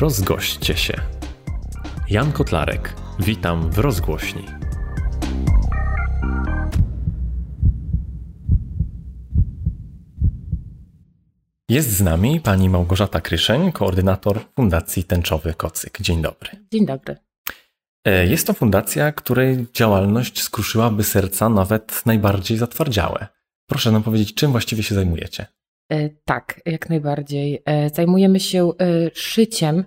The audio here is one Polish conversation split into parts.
Rozgoście się. Jan Kotlarek. Witam w rozgłośni. Jest z nami pani Małgorzata Kryszeń, koordynator Fundacji Tęczowy Kocyk. Dzień dobry. Dzień dobry. E, jest to fundacja, której działalność skruszyłaby serca nawet najbardziej zatwardziałe. Proszę nam powiedzieć, czym właściwie się zajmujecie? E, tak, jak najbardziej. E, zajmujemy się szyciem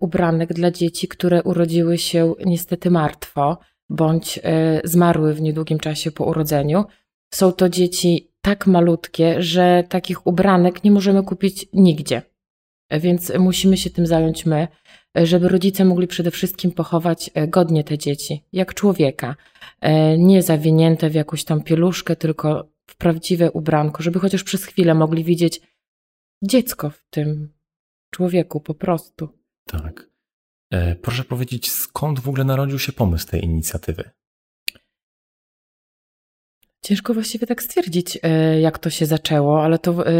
ubranek dla dzieci, które urodziły się niestety martwo bądź zmarły w niedługim czasie po urodzeniu. Są to dzieci tak malutkie, że takich ubranek nie możemy kupić nigdzie. Więc musimy się tym zająć my, żeby rodzice mogli przede wszystkim pochować e, godnie te dzieci, jak człowieka. Nie zawinięte w jakąś tam pieluszkę, tylko w prawdziwe ubranko, żeby chociaż przez chwilę mogli widzieć dziecko w tym człowieku po prostu. Tak. E, proszę powiedzieć, skąd w ogóle narodził się pomysł tej inicjatywy? Ciężko właściwie tak stwierdzić, e, jak to się zaczęło, ale to e,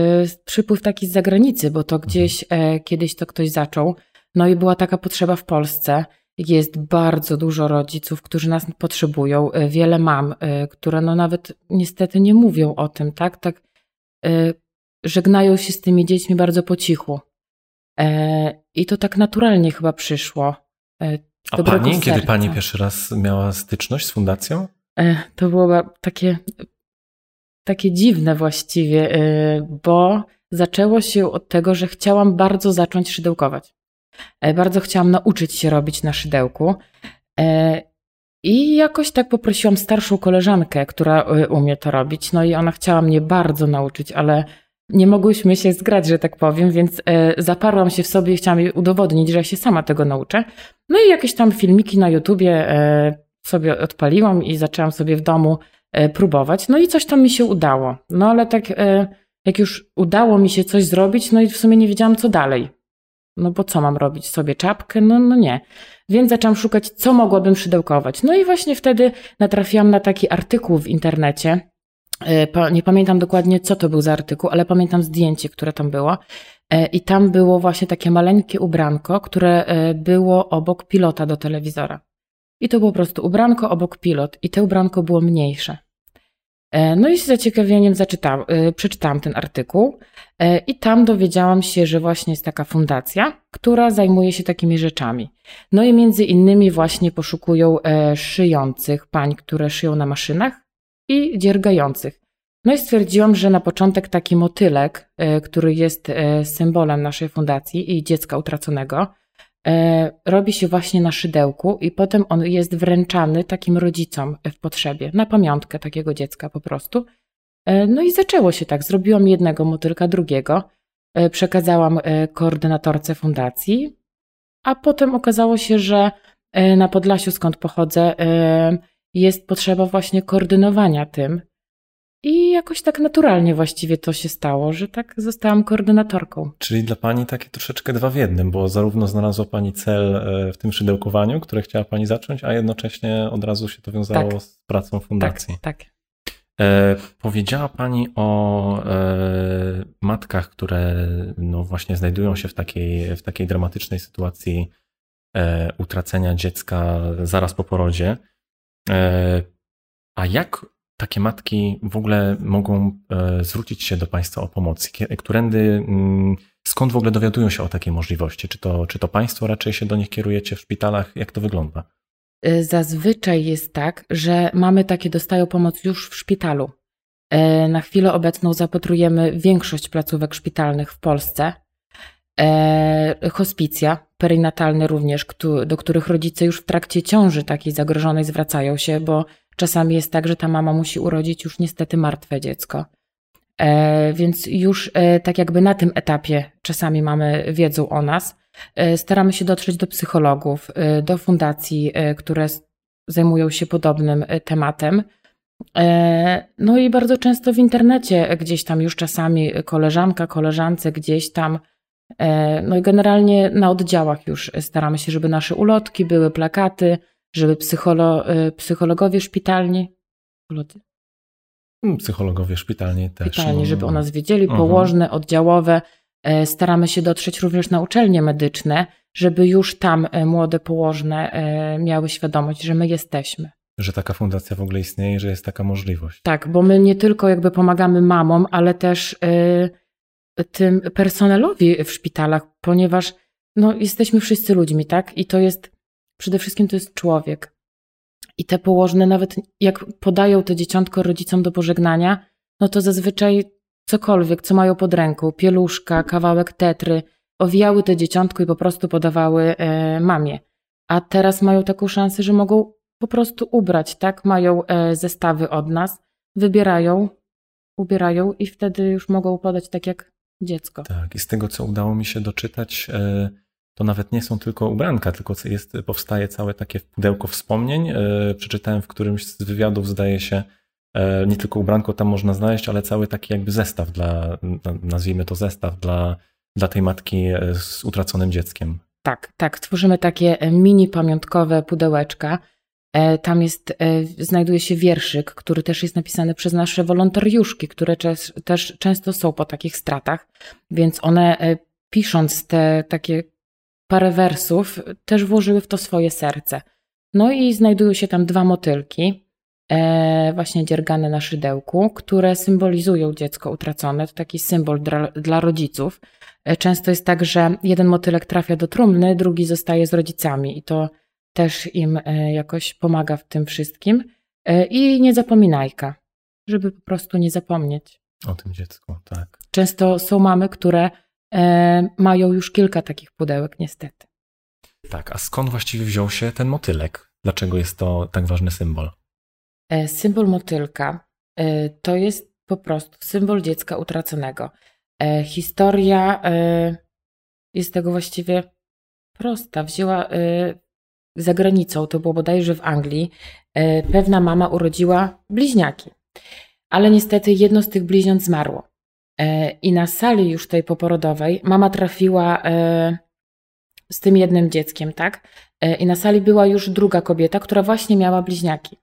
przypływ taki z zagranicy, bo to mhm. gdzieś e, kiedyś to ktoś zaczął. No i była taka potrzeba w Polsce. Jest bardzo dużo rodziców, którzy nas potrzebują, wiele mam, które no nawet niestety nie mówią o tym, tak? Tak żegnają się z tymi dziećmi bardzo po cichu. I to tak naturalnie chyba przyszło. A pani, serca. kiedy pani pierwszy raz miała styczność z fundacją? E, to było takie, takie dziwne właściwie, e, bo zaczęło się od tego, że chciałam bardzo zacząć szydełkować. E, bardzo chciałam nauczyć się robić na szydełku. I jakoś tak poprosiłam starszą koleżankę, która umie to robić. No i ona chciała mnie bardzo nauczyć, ale nie mogłyśmy się zgrać, że tak powiem, więc zaparłam się w sobie i chciałam jej udowodnić, że ja się sama tego nauczę. No i jakieś tam filmiki na YouTubie sobie odpaliłam i zaczęłam sobie w domu e, próbować. No i coś tam mi się udało. No ale tak, e, jak już udało mi się coś zrobić, no i w sumie nie wiedziałam, co dalej. No bo co mam robić? Sobie czapkę? No, no nie. Więc zaczęłam szukać, co mogłabym szydełkować. No i właśnie wtedy natrafiłam na taki artykuł w internecie. E, nie pamiętam dokładnie, co to był za artykuł, ale pamiętam zdjęcie, które tam było. I tam było właśnie takie maleńkie ubranko, które było obok pilota do telewizora. I to było po prostu ubranko obok pilot i to ubranko było mniejsze. E, no i z zaciekawieniem zaczytałam, e, przeczytałam ten artykuł e, i tam dowiedziałam się, że właśnie jest taka fundacja, która zajmuje się takimi rzeczami. No i między innymi właśnie poszukują szyjących pań, które szyją na maszynach i dziergających. No i stwierdziłam, że na początek taki motylek, który jest symbolem naszej fundacji i dziecka utraconego, E, robi się właśnie na szydełku i potem on jest wręczany takim rodzicom w potrzebie, na pamiątkę takiego dziecka po prostu. E, no i zaczęło się tak. Zrobiłam jednego motylka, drugiego. E, przekazałam koordynatorce fundacji, a potem okazało się, że na Podlasiu, skąd pochodzę, jest potrzeba właśnie koordynowania tym, i jakoś tak naturalnie właściwie to się stało, że tak zostałam koordynatorką. Czyli dla Pani takie troszeczkę dwa w jednym, bo zarówno znalazła Pani cel e, w tym szydełkowaniu, które chciała Pani zacząć, a jednocześnie od razu się to wiązało tak. z pracą fundacji. Tak, tak. E, powiedziała Pani o e, matkach, które no właśnie znajdują się w takiej, w takiej dramatycznej sytuacji e, utracenia dziecka zaraz po porodzie. E, a jak takie matki w ogóle mogą e, zwrócić się do Państwa o pomoc? Którędy, mm, skąd w ogóle dowiadują się o takiej możliwości? Czy to, czy to Państwo raczej się do nich kierujecie w szpitalach? Jak to wygląda? E, zazwyczaj jest tak, że mamy takie dostają pomoc już w szpitalu. Na chwilę obecną zapatrujemy większość placówek szpitalnych w Polsce. Hospicja, perinatalne również, do których rodzice już w trakcie ciąży takiej zagrożonej zwracają się, bo Czasami jest tak, że ta mama musi urodzić już niestety martwe dziecko. E, więc już e, tak jakby na tym etapie czasami mamy wiedzą o nas. E, staramy się dotrzeć do psychologów, do fundacji, które zajmują się podobnym tematem. No i bardzo często w internecie gdzieś tam już czasami koleżanka, koleżance gdzieś tam. No i generalnie na oddziałach już staramy się, żeby nasze ulotki były, plakaty, żeby psycholo, y, psychologowie szpitalni, mm, psychologowie szpitalni też. Szpitalni, żeby o nas wiedzieli, mhm. położne, oddziałowe. E, staramy się dotrzeć również na uczelnie medyczne, żeby już tam młode położne miały świadomość, że my jesteśmy. Że taka fundacja w ogóle istnieje, że jest taka możliwość. Tak, bo my nie tylko jakby pomagamy mamom, ale też tym personelowi w szpitalach, ponieważ no, jesteśmy wszyscy ludźmi, tak? I to jest, przede wszystkim to jest człowiek. I te położne, nawet jak podają to dzieciątko rodzicom do pożegnania, no to zazwyczaj cokolwiek, co mają pod ręką, pieluszka, kawałek tetry, owijały to dzieciątko i po prostu podawały e, mamie. A teraz mają taką szansę, że mogą po prostu ubrać, tak? Mają e, zestawy od nas, wybierają, ubierają i wtedy już mogą podać tak jak dziecko. Tak, i z tego, co udało mi się doczytać, e, to nawet nie są tylko ubranka, tylko jest, powstaje całe takie pudełko wspomnień. E, przeczytałem w którymś z wywiadów, zdaje się, e, nie tylko ubranko tam można znaleźć, ale cały taki jakby zestaw dla, nazwijmy to zestaw dla, dla tej matki z utraconym dzieckiem. Tak, tak. Tworzymy takie mini pamiątkowe pudełeczka tam jest, e, znajduje się wierszyk, który też jest napisany przez nasze wolontariuszki, które też, też często są po takich stratach, więc one e, pisząc te takie parę wersów, też włożyły w to swoje serce. No i znajdują się tam dwa motylki, właśnie dziergane na szydełku, które symbolizują dziecko utracone. To taki symbol dla, dla rodziców. Często jest tak, że jeden motylek trafia do trumny, drugi zostaje z rodzicami i to też im e, jakoś pomaga w tym wszystkim. E, I niezapominajka, żeby po prostu nie zapomnieć. O tym dziecku, tak. Często są mamy, które e, mają już kilka takich pudełek, niestety. Tak, a skąd właściwie wziął się ten motylek? Dlaczego jest to tak ważny symbol? Symbol motylka to jest po prostu symbol dziecka utraconego. Historia jest tego właściwie prosta. Wzięła za granicą, to było bodajże w Anglii, e, pewna mama urodziła bliźniaki. Ale niestety jedno z tych bliźniąt zmarło. E, I na sali już tej poporodowej mama trafiła e, z tym jednym dzieckiem, tak? I na sali była już druga kobieta, która właśnie miała bliźniaki.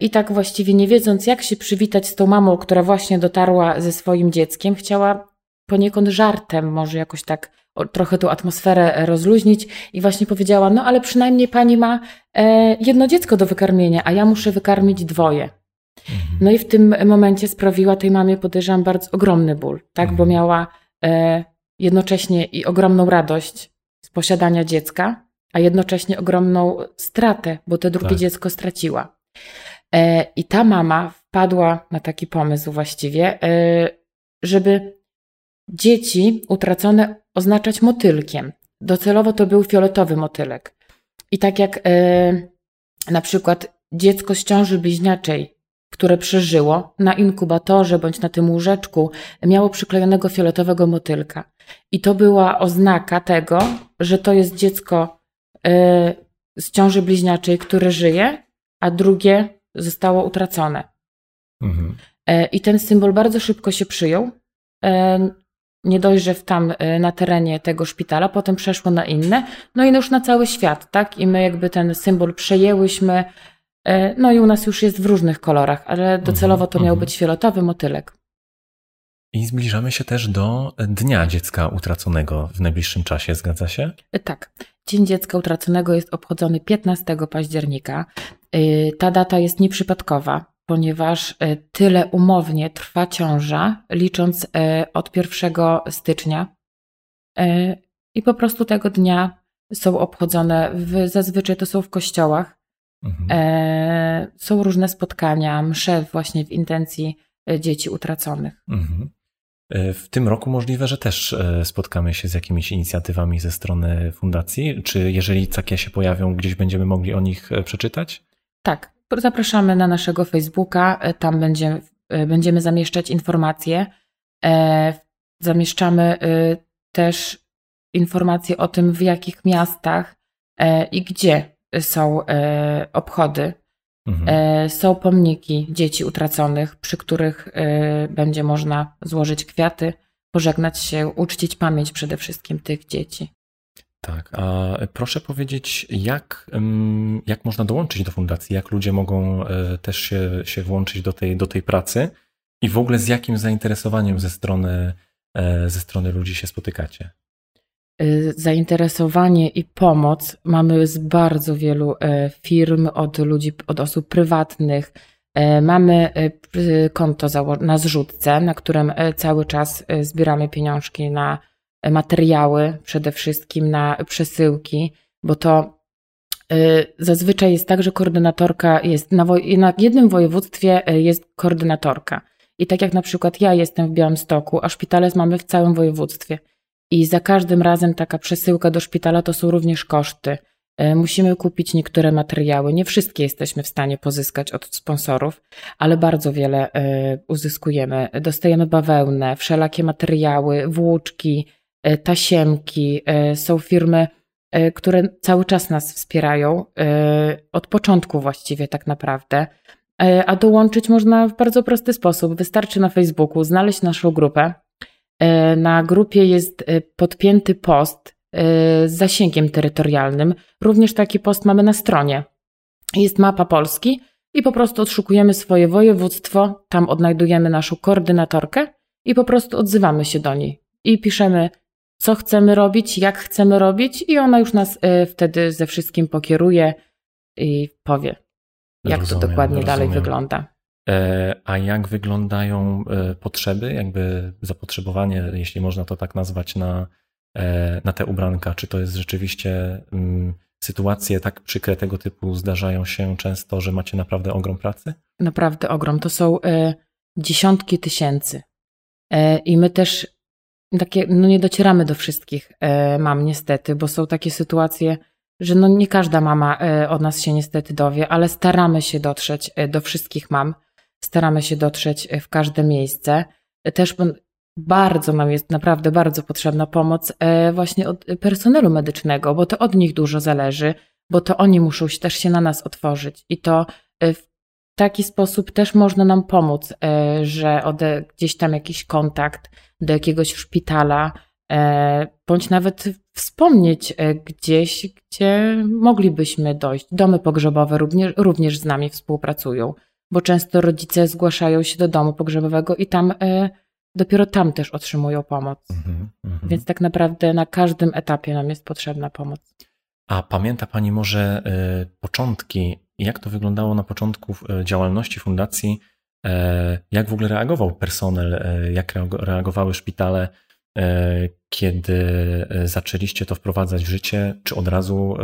I tak właściwie nie wiedząc, jak się przywitać z tą mamą, która właśnie dotarła ze swoim dzieckiem, chciała poniekąd żartem, może jakoś tak trochę tą atmosferę rozluźnić i właśnie powiedziała, no ale przynajmniej pani ma e, jedno dziecko do wykarmienia, a ja muszę wykarmić dwoje. Mhm. No i w tym momencie sprawiła tej mamie, podejrzewam, bardzo ogromny ból, tak, bo mhm. miała e, jednocześnie i ogromną radość z posiadania dziecka, a jednocześnie ogromną stratę, bo to drugie tak. dziecko straciła. E, I ta mama wpadła na taki pomysł właściwie, żeby dzieci utracone oznaczać motylkiem. Docelowo to był fioletowy motylek. I tak jak e, na przykład dziecko z ciąży bliźniaczej, które przeżyło na inkubatorze bądź na tym łóżeczku, miało przyklejonego fioletowego motylka. I to była oznaka tego, że to jest dziecko e, z ciąży bliźniaczej, które żyje, a drugie zostało utracone. Mhm. E, I ten symbol bardzo szybko się przyjął. Nie dość, że tam y, na terenie tego szpitala, potem przeszło na inne, no i już na cały świat, tak? I my jakby ten symbol przejęłyśmy, y, no i u nas już jest w różnych kolorach, ale docelowo to miał mhm. być fioletowy motylek. I zbliżamy się też do Dnia Dziecka Utraconego w najbliższym czasie, zgadza się? Y, tak. Dzień Dziecka Utraconego jest obchodzony 15 października. Ta data jest nieprzypadkowa ponieważ e, tyle umownie trwa ciąża, licząc e, od 1 stycznia. E, I po prostu tego dnia są obchodzone, w, zazwyczaj to są w kościołach. Mhm. Są różne spotkania, msze właśnie w intencji dzieci utraconych. Mhm. W tym roku możliwe, że też spotkamy się z jakimiś inicjatywami ze strony fundacji. Czy jeżeli takie się pojawią, gdzieś będziemy mogli o nich przeczytać? Tak, zapraszamy na naszego Facebooka. E, tam będzie, e, będziemy zamieszczać informacje. E, zamieszczamy też informacje o tym, w jakich miastach i gdzie są obchody. Mhm. Są pomniki dzieci utraconych, przy których będzie można złożyć kwiaty, pożegnać się, uczcić pamięć przede wszystkim tych dzieci. Tak, a proszę powiedzieć, jak, jak można dołączyć do fundacji, jak ludzie mogą e, też się, się włączyć do tej, do tej pracy i w ogóle z jakim zainteresowaniem ze strony, e, ze strony ludzi się spotykacie? zainteresowanie i pomoc mamy z bardzo wielu firm, od ludzi, od osób prywatnych. Mamy konto na zrzutce, na którym cały czas zbieramy pieniążki na materiały, przede wszystkim na przesyłki, bo to y, zazwyczaj jest tak, że koordynatorka jest na, na jednym województwie y, jest koordynatorka. I tak jak na przykład ja jestem w Białymstoku, a szpitale mamy w całym województwie. I za każdym razem taka przesyłka do szpitala to są również koszty. Y, musimy kupić niektóre materiały. Nie wszystkie jesteśmy w stanie pozyskać od sponsorów, ale bardzo wiele uzyskujemy. Dostajemy bawełnę, wszelakie materiały, włóczki, E, tasiemki, e, są firmy, e, które cały czas nas wspierają, od początku właściwie tak naprawdę. A dołączyć można w bardzo prosty sposób. Wystarczy na Facebooku znaleźć naszą grupę. Na grupie jest podpięty post z zasięgiem terytorialnym. Również taki post mamy na stronie. Jest mapa Polski i po prostu odszukujemy swoje województwo, tam odnajdujemy naszą koordynatorkę i po prostu odzywamy się do niej i piszemy co chcemy robić, jak chcemy robić, i ona już nas y, wtedy ze wszystkim pokieruje i powie, jak rozumiem, to dokładnie rozumiem. dalej wygląda. E, a jak wyglądają e, potrzeby, jakby zapotrzebowanie, jeśli można to tak nazwać, na, e, na te ubranka? Czy to jest rzeczywiście mm, sytuacje tak przykre tego typu zdarzają się często, że macie naprawdę ogrom pracy? Naprawdę ogrom. To są dziesiątki tysięcy. I my też takie, no nie docieramy do wszystkich e, mam niestety, bo są takie sytuacje, że no nie każda mama e, od nas się niestety dowie, ale staramy się dotrzeć e, do wszystkich mam, staramy się dotrzeć w każde miejsce. Też bardzo nam jest naprawdę bardzo potrzebna pomoc właśnie od personelu medycznego, bo to od nich dużo zależy, bo to oni muszą też się na nas otworzyć i to w taki sposób też można nam pomóc, że ode, gdzieś tam jakiś kontakt, do jakiegoś szpitala, e, bądź nawet wspomnieć e, gdzieś, gdzie moglibyśmy dojść. Domy pogrzebowe również, również z nami współpracują, bo często rodzice zgłaszają się do domu pogrzebowego i tam e, dopiero tam też otrzymują pomoc. Mm -hmm. Więc tak naprawdę na każdym etapie nam jest potrzebna pomoc. A pamięta Pani może początki, jak to wyglądało na początku działalności fundacji? E, jak w ogóle reagował personel, e, jak reagowały szpitale, e, kiedy zaczęliście to wprowadzać w życie? Czy od razu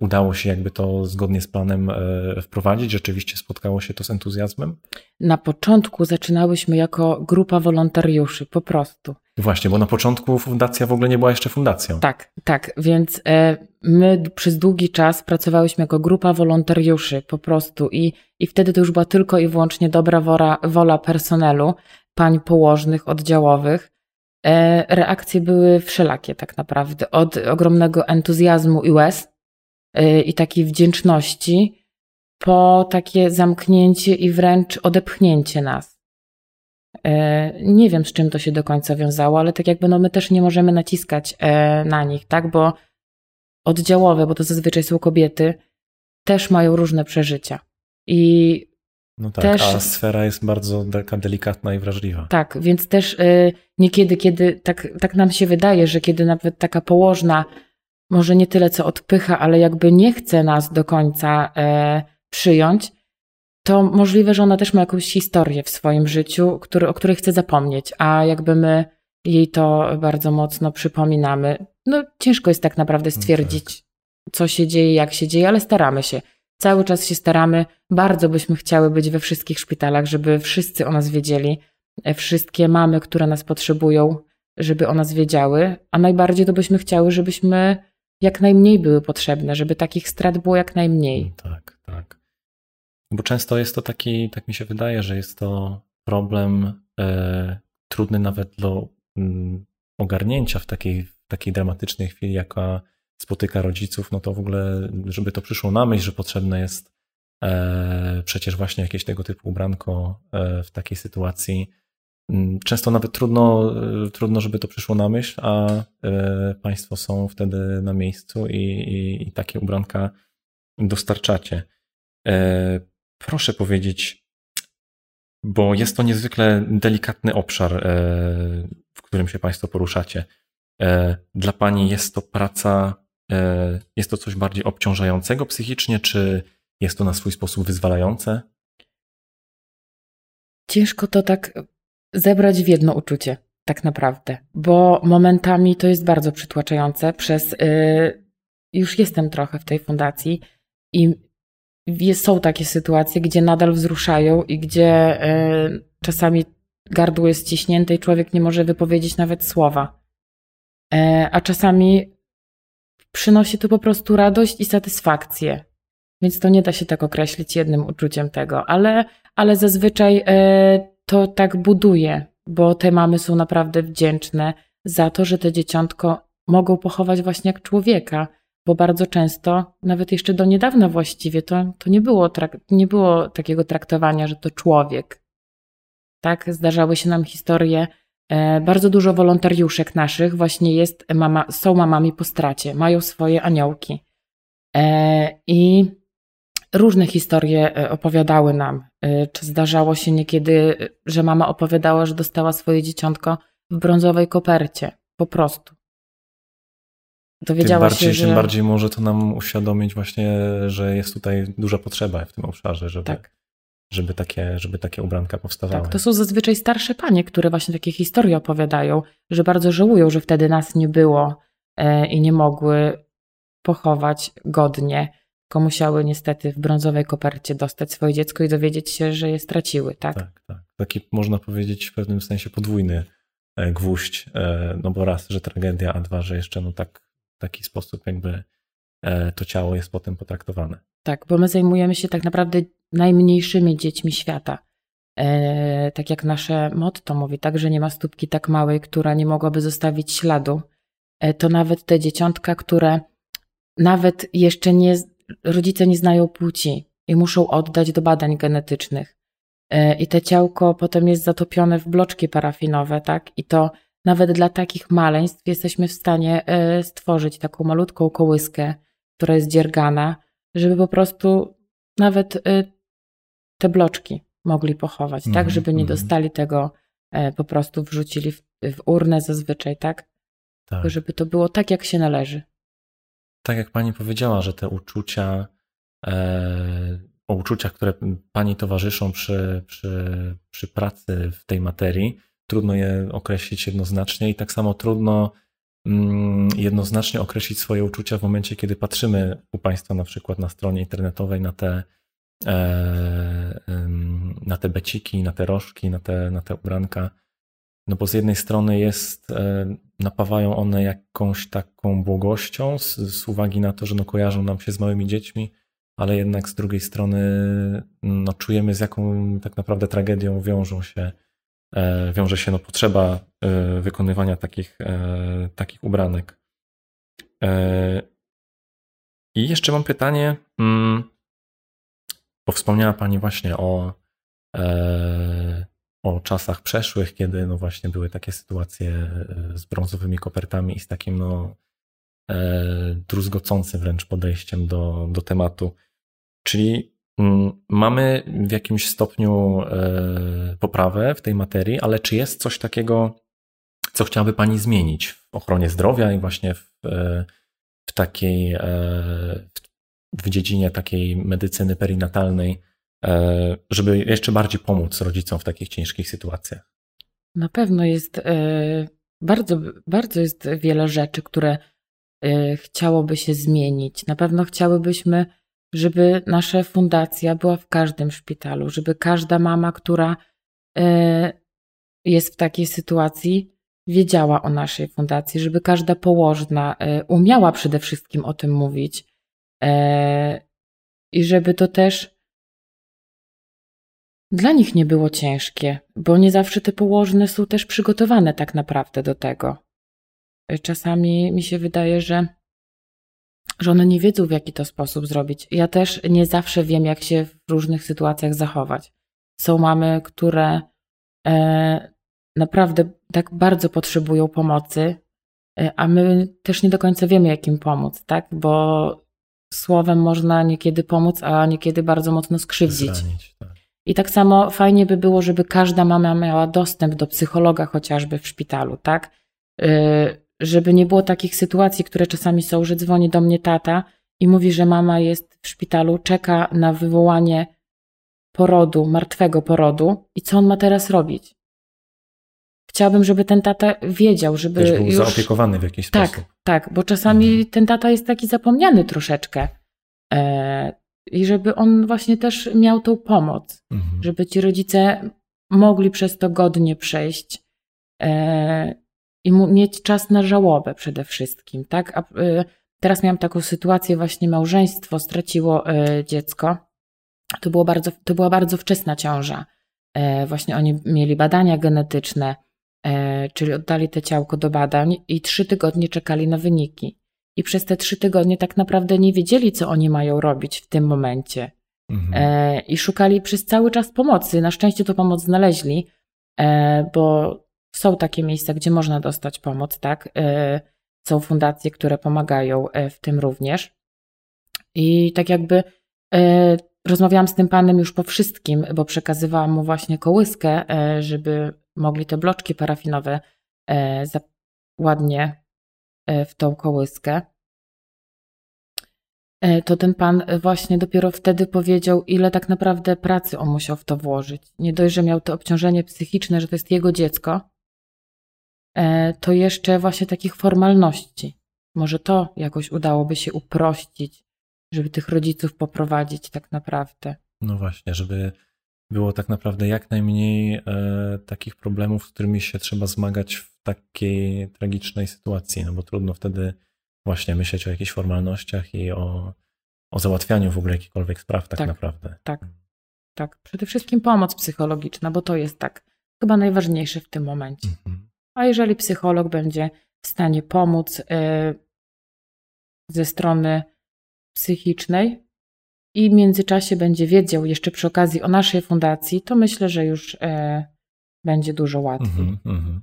udało się jakby to zgodnie z planem wprowadzić? Rzeczywiście spotkało się to z entuzjazmem? Na początku zaczynałyśmy jako grupa wolontariuszy, po prostu. Właśnie, bo na początku fundacja w ogóle nie była jeszcze fundacją. Tak, tak, więc my przez długi czas pracowałyśmy jako grupa wolontariuszy po prostu i, i wtedy to już była tylko i wyłącznie dobra wola, wola personelu, pań położnych, oddziałowych. E, reakcje były wszelakie tak naprawdę, od ogromnego entuzjazmu i łez e, i takiej wdzięczności, po takie zamknięcie i wręcz odepchnięcie nas. E, nie wiem, z czym to się do końca wiązało, ale tak jakby no my też nie możemy naciskać na nich, tak? Bo oddziałowe, bo to zazwyczaj są kobiety, też mają różne przeżycia. I no tak, też, a sfera jest bardzo taka delikatna i wrażliwa. Tak, więc też y, niekiedy, kiedy tak, tak nam się wydaje, że kiedy nawet taka położna może nie tyle co odpycha, ale jakby nie chce nas do końca e, przyjąć, to możliwe, że ona też ma jakąś historię w swoim życiu, który, o której chce zapomnieć, a jakby my jej to bardzo mocno przypominamy. No ciężko jest tak naprawdę no stwierdzić, tak. co się dzieje, jak się dzieje, ale staramy się. Cały czas się staramy. Bardzo byśmy chciały być we wszystkich szpitalach, żeby wszyscy o nas wiedzieli. E, wszystkie mamy, które nas potrzebują, żeby o nas wiedziały. A najbardziej to byśmy chciały, żebyśmy jak najmniej były potrzebne, żeby takich strat było jak najmniej. Tak, tak. Bo często jest to taki, tak mi się wydaje, że jest to problem e, trudny nawet do mm, ogarnięcia w takiej, takiej dramatycznej chwili, jaka spotyka rodziców, no to w ogóle, żeby to przyszło na myśl, że potrzebne jest e, przecież właśnie jakieś tego typu ubranko e, w takiej sytuacji. Mm, często nawet trudno, e, trudno, żeby to przyszło na myśl, a Państwo są wtedy na miejscu i, i, i takie ubranka dostarczacie. Proszę powiedzieć, bo jest to niezwykle delikatny obszar, w którym się Państwo poruszacie. Dla Pani jest to praca, jest to coś bardziej obciążającego psychicznie, czy jest to na swój sposób wyzwalające? Ciężko to tak zebrać w jedno uczucie, tak naprawdę, bo momentami to jest bardzo przytłaczające. Przez yy, już jestem trochę w tej fundacji i są takie sytuacje, gdzie nadal wzruszają i gdzie yy, czasami gardło jest ściśnięte i człowiek nie może wypowiedzieć nawet słowa. Yy, a czasami przynosi to po prostu radość i satysfakcję. Więc to nie da się tak określić jednym uczuciem tego, ale, ale zazwyczaj e, to tak buduje, bo te mamy są naprawdę wdzięczne za to, że te dzieciątko mogą pochować właśnie jak człowieka, bo bardzo często, nawet jeszcze do niedawna właściwie, to, to nie, było nie było takiego traktowania, że to człowiek. Tak, zdarzały się nam historie. E, bardzo dużo wolontariuszek naszych właśnie jest mama, są mamami po stracie, mają swoje aniołki. E, I różne historie e, opowiadały nam. Czy zdarzało się niekiedy, że mama opowiadała, że dostała swoje dzieciątko w brązowej kopercie. Po prostu. Dowiedziała tym bardziej, się, że... Tym bardziej może to nam uświadomić właśnie, że jest tutaj duża potrzeba w tym obszarze, żeby, tak. żeby, takie, żeby takie ubranka powstawały. Tak, to są zazwyczaj starsze panie, które właśnie takie historie opowiadają, że bardzo żałują, że wtedy nas nie było e, i nie mogły pochować godnie tylko musiały niestety w brązowej kopercie dostać swoje dziecko i dowiedzieć się, że je straciły, tak? Tak, tak. Taki można powiedzieć w pewnym sensie podwójny e, gwóźdź, e, no bo raz, że tragedia, a dwa, że jeszcze no tak, taki sposób jakby e, to ciało jest potem potraktowane. Tak, bo my zajmujemy się tak naprawdę najmniejszymi dziećmi świata. tak jak nasze motto mówi, tak, że nie ma stópki tak małej, która nie mogłaby zostawić śladu. to nawet te dzieciątka, które nawet jeszcze nie rodzice nie znają płci i muszą oddać do badań genetycznych. E, I te ciałko potem jest zatopione w bloczki parafinowe, tak? I to nawet dla takich maleństw jesteśmy w stanie e, stworzyć taką malutką kołyskę, która jest dziergana, żeby po prostu nawet e, te bloczki mogli pochować, mm, tak? Mhm, żeby nie mhm. dostali tego, po prostu wrzucili w, w urnę zazwyczaj, tak? tak? Żeby to było tak, jak się należy tak jak pani powiedziała, że te uczucia, e, o uczuciach, które pani towarzyszą przy, przy, przy pracy w tej materii, trudno je określić jednoznacznie i tak samo trudno mm, jednoznacznie określić swoje uczucia w momencie, kiedy patrzymy u Państwa na przykład na stronie internetowej na te, e, na te beciki, na te rożki, na te, na te ubranka. No bo z jednej strony jest, e, napawają one jakąś taką błogością z, z, uwagi na to, że no kojarzą nam się z małymi dziećmi, ale jednak z drugiej strony no czujemy z jaką tak naprawdę tragedią wiążą się, wiąże się no potrzeba e, wykonywania takich, takich ubranek. I jeszcze mam pytanie, mm, bo wspomniała Pani właśnie o o czasach przeszłych, kiedy no właśnie były takie sytuacje e, z brązowymi kopertami i z takim no e, druzgocącym wręcz podejściem do, do tematu. Czyli mamy w jakimś stopniu e, poprawę w tej materii, ale czy jest coś takiego, co chciałaby Pani zmienić w ochronie zdrowia i właśnie w, w takiej, w dziedzinie takiej medycyny perinatalnej, E, żeby jeszcze bardziej pomóc rodzicom w takich ciężkich sytuacjach? Na pewno jest e, bardzo, bardzo jest wiele rzeczy, które e, chciałoby się zmienić. Na pewno chciałybyśmy, żeby nasza fundacja była w każdym szpitalu, żeby każda mama, która jest w takiej sytuacji, wiedziała o naszej fundacji, żeby każda położna umiała przede wszystkim o tym mówić i żeby to też dla nich nie było ciężkie, bo nie zawsze te położne są też przygotowane tak naprawdę do tego. Czasami mi się wydaje, że, że one nie wiedzą, w jaki to sposób zrobić. Ja też nie zawsze wiem, jak się w różnych sytuacjach zachować. Są mamy, które e, naprawdę tak bardzo potrzebują pomocy, e, a my też nie do końca wiemy, jak im pomóc, tak? Bo słowem można niekiedy pomóc, a niekiedy bardzo mocno skrzywdzić. Zranić, tak. I tak samo fajnie by było, żeby każda mama miała dostęp do psychologa chociażby w szpitalu, tak? Y, żeby nie było takich sytuacji, które czasami są, że dzwoni do mnie tata i mówi, że mama jest w szpitalu, czeka na wywołanie porodu, martwego porodu i co on ma teraz robić. Chciałabym, żeby ten tata wiedział, żeby. Też był już... zaopiekowany w jakiś tak, sposób. Tak, bo czasami mhm. ten tata jest taki zapomniany troszeczkę. E, I żeby on właśnie też miał tą pomoc, mhm. żeby ci rodzice mogli przez to godnie przejść e, i mieć czas na żałobę przede wszystkim, tak? A, e, teraz miałam taką sytuację, właśnie małżeństwo straciło e, dziecko. To, było bardzo, to była bardzo wczesna ciąża. E, właśnie oni mieli badania genetyczne, e, czyli oddali te ciałko do badań i trzy tygodnie czekali na wyniki. I przez te trzy tygodnie tak naprawdę nie wiedzieli, co oni mają robić w tym momencie. Mhm. I szukali przez cały czas pomocy. Na szczęście to pomoc znaleźli, bo są takie miejsca, gdzie można dostać pomoc, tak? Są fundacje, które pomagają w tym również. I tak jakby rozmawiałam z tym panem już po wszystkim, bo przekazywałam mu właśnie kołyskę, e, żeby mogli te bloczki parafinowe e, ładnie e, w tą kołyskę. To ten pan właśnie dopiero wtedy powiedział, ile tak naprawdę pracy on musiał w to włożyć. Nie dość, że miał to obciążenie psychiczne, że to jest jego dziecko, to jeszcze właśnie takich formalności. Może to jakoś udałoby się uprościć, żeby tych rodziców poprowadzić tak naprawdę. No właśnie, żeby było tak naprawdę jak najmniej e, takich problemów, z którymi się trzeba zmagać w takiej tragicznej sytuacji, no bo trudno wtedy właśnie myśleć o jakichś formalnościach i o, o załatwianiu w ogóle jakichkolwiek spraw tak, tak naprawdę. Tak, tak. Przede wszystkim pomoc psychologiczna, bo to jest tak chyba najważniejsze w tym momencie. Mhm. A jeżeli psycholog będzie w stanie pomóc y, ze strony psychicznej i w międzyczasie będzie wiedział jeszcze przy okazji o naszej fundacji, to myślę, że już e, będzie dużo łatwiej. Mm -hmm.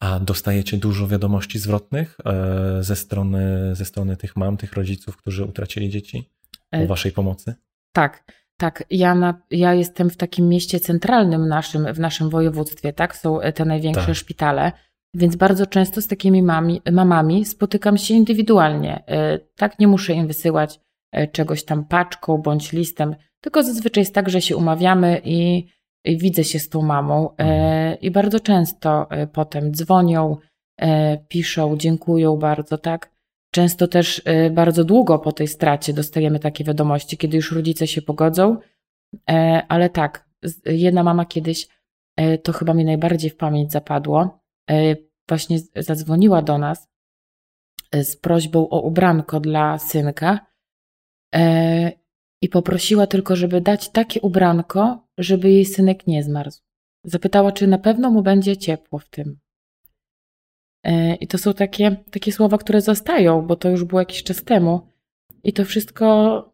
A dostajecie dużo wiadomości zwrotnych e, ze strony, ze strony tych mam, tych rodziców, którzy utracili dzieci e, waszej pomocy? Tak, tak. Ja, na, ja jestem w takim mieście centralnym naszym, w naszym województwie, tak? Są te największe tak. szpitale. Więc bardzo często z takimi mami, mamami spotykam się indywidualnie. E, tak, nie muszę im wysyłać e, czegoś tam paczką bądź listem, tylko zazwyczaj jest tak, że się umawiamy i, i widzę się z tą mamą. E, mhm. I bardzo często potem dzwonią, piszą, dziękują bardzo, tak. Często też bardzo długo po tej stracie dostajemy takie wiadomości, kiedy już rodzice się pogodzą. Ale tak, jedna mama kiedyś, to chyba mi najbardziej w pamięć zapadło E, właśnie zadzwoniła do nas e, z prośbą o ubranko dla synka e, i poprosiła tylko, żeby dać takie ubranko, żeby jej synek nie zmarzł. Zapytała, czy na pewno mu będzie ciepło w tym. I to są takie, takie słowa, które zostają, bo to już było jakiś czas temu. I to wszystko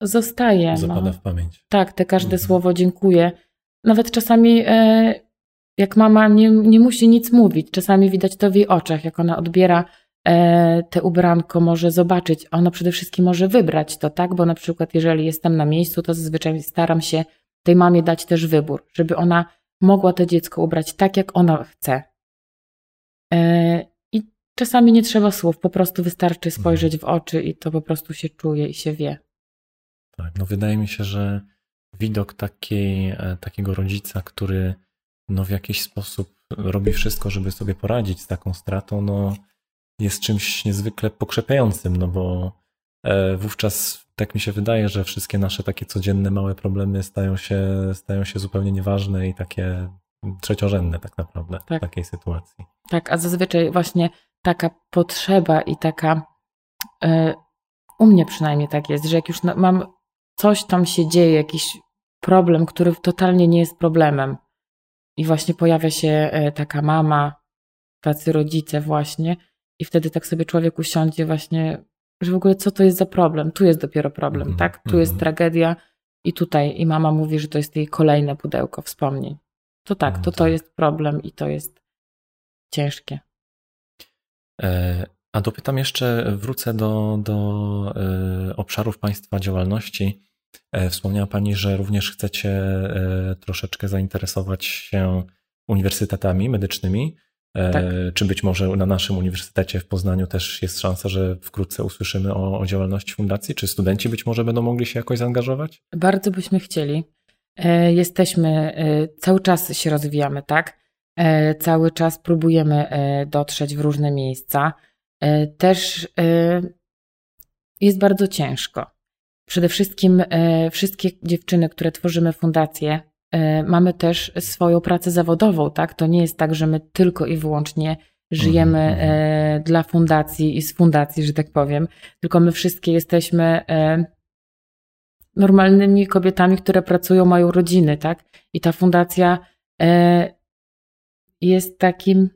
zostaje. No. Zapada no. w pamięć. Tak, te każde mhm. słowo dziękuję. Nawet czasami jak mama nie, nie musi nic mówić, czasami widać to w jej oczach, jak ona odbiera e, te ubranko, może zobaczyć, ona przede wszystkim może wybrać to, tak? Bo na przykład, jeżeli jestem na miejscu, to zazwyczaj staram się tej mamie dać też wybór, żeby ona mogła to dziecko ubrać tak, jak ona chce. E, I czasami nie trzeba słów, po prostu wystarczy spojrzeć w oczy i to po prostu się czuje i się wie. Tak, no wydaje mi się, że widok takiej, e, takiego rodzica, który no w jakiś sposób robi wszystko, żeby sobie poradzić z taką stratą, no jest czymś niezwykle pokrzepiającym, no bo e, wówczas tak mi się wydaje, że wszystkie nasze takie codzienne małe problemy stają się, stają się zupełnie nieważne i takie trzeciorzędne tak naprawdę tak. w takiej sytuacji. Tak, a zazwyczaj właśnie taka potrzeba i taka, e, u mnie przynajmniej tak jest, że jak już mam coś tam się dzieje, jakiś problem, który totalnie nie jest problemem, i właśnie pojawia się e, taka mama, tacy rodzice właśnie i wtedy tak sobie człowiek usiądzie właśnie, że w ogóle co to jest za problem? Tu jest dopiero problem, mm tak? Tu jest mhm. tragedia i tutaj i mama mówi, że to jest jej kolejne pudełko wspomnień. To tak, to to tak. jest problem i to jest ciężkie. E, a dopytam jeszcze, wrócę do, do e, obszarów Państwa działalności. E, wspomniała Pani, że również chcecie troszeczkę zainteresować się uniwersytetami medycznymi. Tak. Czy być może na naszym uniwersytecie w Poznaniu też jest szansa, że wkrótce usłyszymy o, o działalności fundacji? Czy studenci być może będą mogli się jakoś zaangażować? Bardzo byśmy chcieli. Jesteśmy, cały czas się rozwijamy, tak? Cały czas próbujemy dotrzeć w różne miejsca. Też jest bardzo ciężko. Przede wszystkim e, wszystkie dziewczyny, które tworzymy fundację, e, mamy też swoją pracę zawodową, tak? To nie jest tak, że my tylko i wyłącznie żyjemy mm -hmm. dla fundacji i z fundacji, że tak powiem, tylko my wszystkie jesteśmy normalnymi kobietami, które pracują, mają rodziny, tak? I ta fundacja jest takim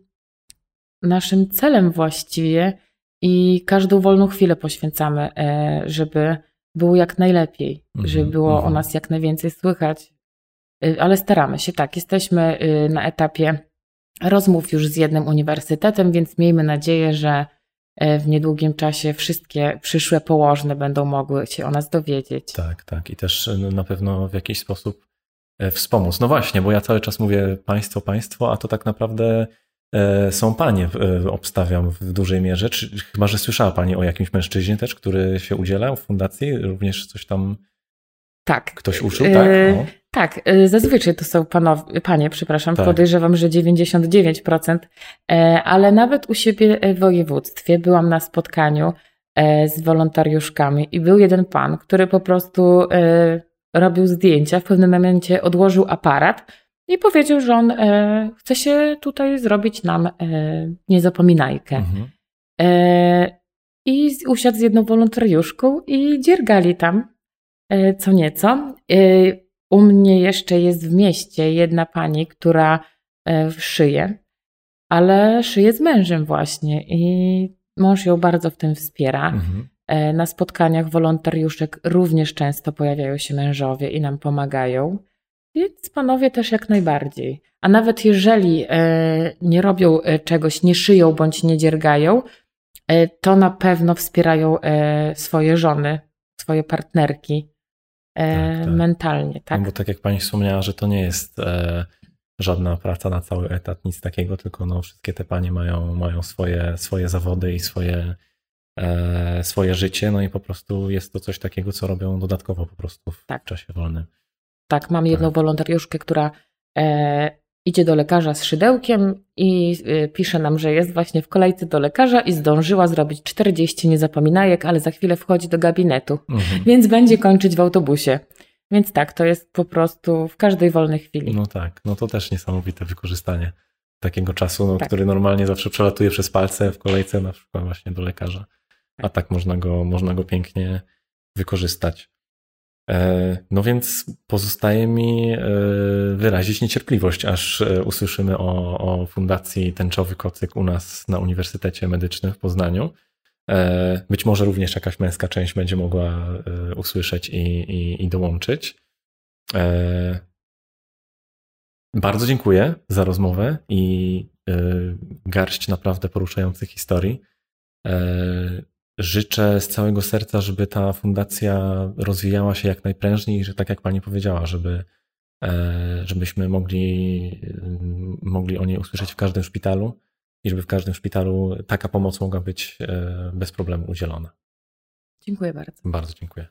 naszym celem właściwie i każdą wolną chwilę poświęcamy, żeby było jak najlepiej, mm-hmm, żeby było mm-hmm. o nas jak najwięcej słychać. Y, ale staramy się, tak. Jesteśmy na etapie rozmów już z jednym uniwersytetem, więc miejmy nadzieję, że w niedługim czasie wszystkie przyszłe położne będą mogły się o nas dowiedzieć. Tak, tak. I też na pewno w jakiś sposób e, wspomóc. No właśnie, bo ja cały czas mówię państwo, państwo, a to tak naprawdę E, są panie, e, obstawiam w dużej mierze. Czy, chyba, że słyszała pani o jakimś mężczyźnie też, który się udzielał w fundacji? Również coś tam. Tak. Ktoś uszył, tak? E, no. Tak, zazwyczaj to są panowie, panie, przepraszam, tak. podejrzewam, że 99%, ale nawet u siebie w województwie byłam na spotkaniu z wolontariuszkami i był jeden pan, który po prostu robił zdjęcia, w pewnym momencie odłożył aparat, i powiedział, że on e, chce się tutaj zrobić nam e, niezapominajkę. Mhm. E, I usiadł z jedną wolontariuszką i dziergali tam e, co nieco. U mnie jeszcze jest w mieście jedna pani, która e, szyje, ale szyje z mężem właśnie i mąż ją bardzo w tym wspiera. Mhm. E, na spotkaniach wolontariuszek również często pojawiają się mężowie i nam pomagają. Więc panowie też jak najbardziej. A nawet jeżeli e, nie robią czegoś, nie szyją bądź nie dziergają, to na pewno wspierają swoje żony, swoje partnerki tak, tak. mentalnie. Tak? No bo tak jak pani wspomniała, że to nie jest żadna praca na cały etat, nic takiego, tylko no, wszystkie te panie mają, mają swoje, swoje zawody i swoje, swoje życie, no i po prostu jest to coś takiego, co robią dodatkowo po prostu w tak. czasie wolnym. Tak, mam jedną tak. wolontariuszkę, która e, idzie do lekarza z szydełkiem i e, pisze nam, że jest właśnie w kolejce do lekarza i zdążyła zrobić 40 niezapominajek, ale za chwilę wchodzi do gabinetu, mhm. więc będzie kończyć w autobusie. Więc tak, to jest po prostu w każdej wolnej chwili. No tak, no to też niesamowite wykorzystanie takiego czasu, no, tak. który normalnie zawsze przelatuje przez palce w kolejce na przykład właśnie do lekarza. A tak można go, można go pięknie wykorzystać. E, no więc pozostaje mi e, wyrazić niecierpliwość, aż e, usłyszymy o, o Fundacji Tęczowy Kocyk u nas na Uniwersytecie Medycznym w Poznaniu. Być może również jakaś męska część będzie mogła usłyszeć i, i, i dołączyć. Bardzo dziękuję za rozmowę i garść naprawdę poruszających historii. Życzę z całego serca, żeby ta fundacja rozwijała się jak najprężniej, że tak jak pani powiedziała, żeby, e, żebyśmy mogli, mogli o niej usłyszeć w każdym szpitalu i żeby w każdym szpitalu taka pomoc mogła być e, bez problemu udzielona. Dziękuję bardzo. Bardzo dziękuję.